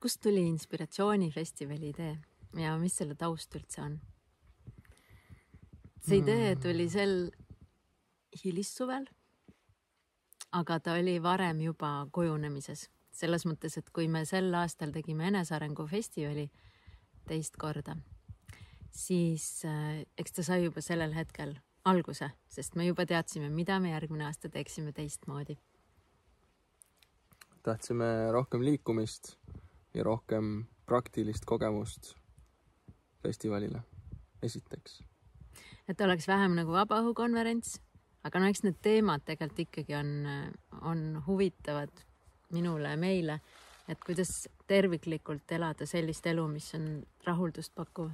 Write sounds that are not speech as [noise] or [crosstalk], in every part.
kust tuli inspiratsioonifestivali idee ja mis selle taust üldse on? see idee Mm. tuli sel hilissuvel, aga ta oli varem juba kujunemises, selles mõttes, et kui me sel aastal tegime enesearengu festivali teist korda, siis äh, eks ta sai juba sellel hetkel alguse, sest me juba teadsime, mida me järgmine aasta teeksime teistmoodi. tahtsime rohkem liikumist ja rohkem praktilist kogemust festivalile, esiteks. et oleks vähem nagu vabaõhukonverents, aga no eks need teemad tegelikult ikkagi on, on huvitavad minule, meile, et kuidas terviklikult elada sellist elu, mis on rahuldust pakkuv.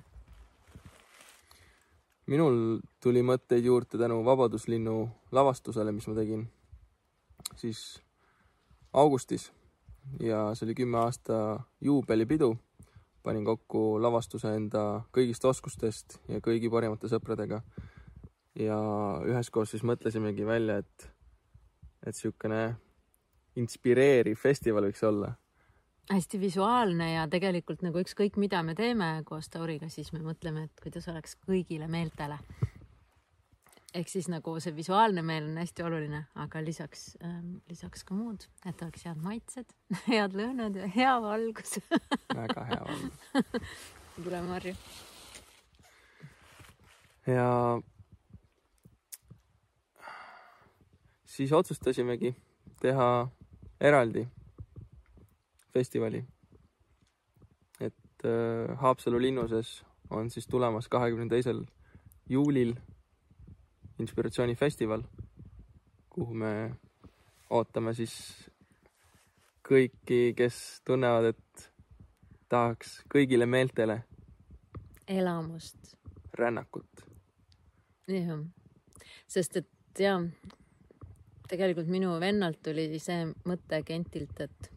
minul tuli mõtteid juurde tänu Vabaduslinnu lavastusele, mis ma tegin siis augustis ja see oli kümme aasta juubelipidu. panin kokku lavastuse enda kõigist oskustest ja kõigi parimate sõpradega. ja üheskoos siis mõtlesimegi välja, et, et niisugune inspireeriv festival võiks olla. hästi visuaalne ja tegelikult nagu ükskõik, mida me teeme koos Tauriga, siis me mõtleme, et kuidas oleks kõigile meeltele. Ehk siis nagu see visuaalne meel on hästi oluline, aga lisaks ähm,, lisaks ka muud, et oleks head maitsed, [laughs] head lõhnad ja hea valgus [laughs] väga hea olnud. tule Marju. ja siis otsustasimegi teha eraldi festivali. et äh, Haapsalu linnuses on siis tulemas kahekümne teisel juulil inspiratsioonifestival, kuhu me ootame siis kõiki, kes tunnevad, et tahaks kõigile meeltele elamust. rännakut. jah, sest et ja tegelikult minu vennalt tuli see mõte Kentilt, et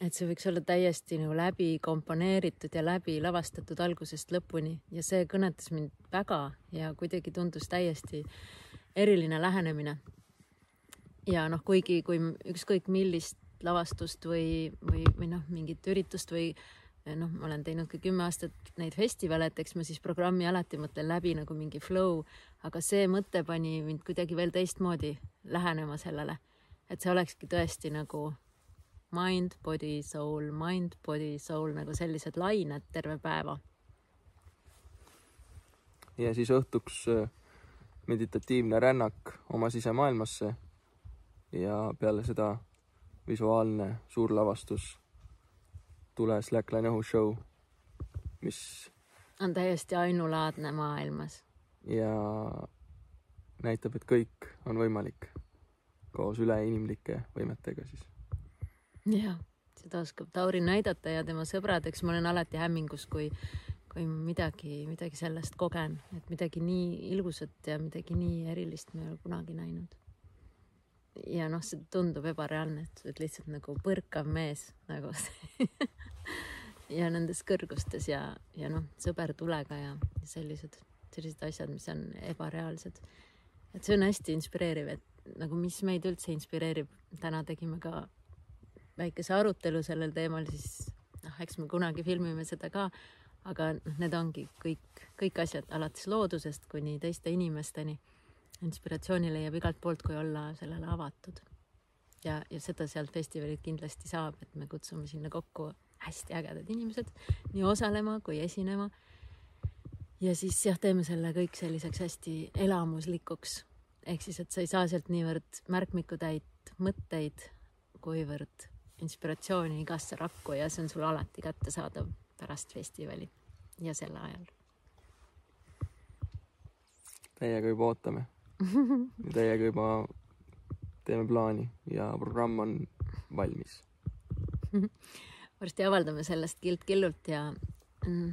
et see võiks olla täiesti nagu läbi komponeeritud ja läbi lavastatud algusest lõpuni ja see kõnetas mind väga ja kuidagi tundus täiesti eriline lähenemine. ja noh, kuigi kui ükskõik millist lavastust või, või, või noh, mingit üritust või noh, ma olen teinud ka kümme aastat neid festivale, et eks ma siis programmi alati mõtlen läbi nagu mingi flow, aga see mõte pani mind kuidagi veel teistmoodi lähenema sellele, et see olekski tõesti nagu mind, body, soul, mind, body, soul nagu sellised lained terve päeva. ja siis õhtuks äh, meditatiivne rännak oma sisemaailmasse ja peale seda visuaalne suurlavastus Tule Slackline õhushow, mis on täiesti ainulaadne maailmas. ja näitab, et kõik on võimalik koos üleinimlike võimetega siis. Jah, seda oskab Tauri näidata ja tema sõbrad, eks ma olen alati hämmingus, kui, kui midagi, midagi sellest kogen, et midagi nii ilusat ja midagi nii erilist ma ei ole kunagi näinud. ja noh, see tundub ebareaalne, et sa oled lihtsalt nagu põrkav mees nagu [laughs] ja nendes kõrgustes ja, ja noh, sõber tulega ja sellised, sellised asjad, mis on ebareaalsed. et see on hästi inspireeriv, et nagu, mis meid üldse inspireerib, täna tegime ka väikese arutelu sellel teemal, siis noh, eks me kunagi filmime seda ka, aga noh, need ongi kõik, kõik asjad alates loodusest kuni teiste inimesteni. inspiratsiooni leiab igalt poolt, kui olla sellele avatud. ja, ja seda sealt festivalilt kindlasti saab, et me kutsume sinna kokku hästi ägedad inimesed nii osalema kui esinema. ja siis jah, teeme selle kõik selliseks hästi elamuslikuks. ehk siis, et sa ei saa sealt niivõrd märkmikutäit mõtteid, kuivõrd inspiratsiooni igasse rakku ja see on sul alati kättesaadav pärast festivali ja selle ajal. Teiega juba ootame. [laughs] Teiega juba teeme plaani ja programm on valmis. [laughs] varsti avaldame sellest kild-killult ja mm,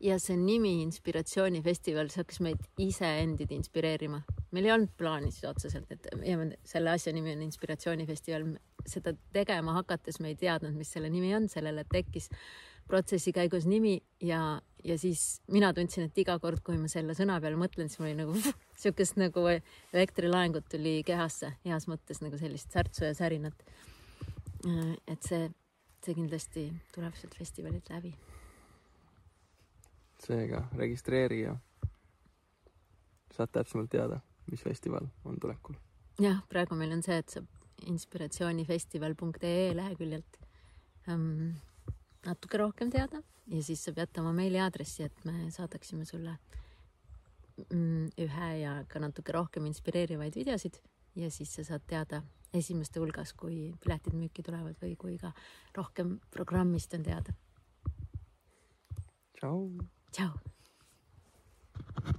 ja see nimi Inspiratsioonifestival, see hakkas meid iseendid inspireerima. meil ei olnud plaanis otseselt, et ja selle asja nimi on Inspiratsioonifestival. seda tegema hakates me ei teadnud, mis selle nimi on, sellele tekkis protsessi käigus nimi ja, ja siis mina tundsin, et iga kord, kui ma selle sõna peale mõtlen, siis mul oli nagu [laughs] siukest nagu elektrilaengut tuli kehasse heas mõttes nagu sellist särtsu ja särinat. et see see kindlasti tuleb sealt festivalilt läbi. Seega registreeri ja saad täpsemalt teada, mis festival on tulekul. jah, praegu meil on see, et saab inspiratsioonifestival.ee leheküljelt ähm, natuke rohkem teada ja siis saab jätta oma meiliaadressi, et me saadaksime sulle mm, ühe ja ka natuke rohkem inspireerivaid videosid ja siis sa saad teada esimeste hulgas, kui piletid müüki tulevad või kui ka rohkem programmist on teada. tšau. Tšau.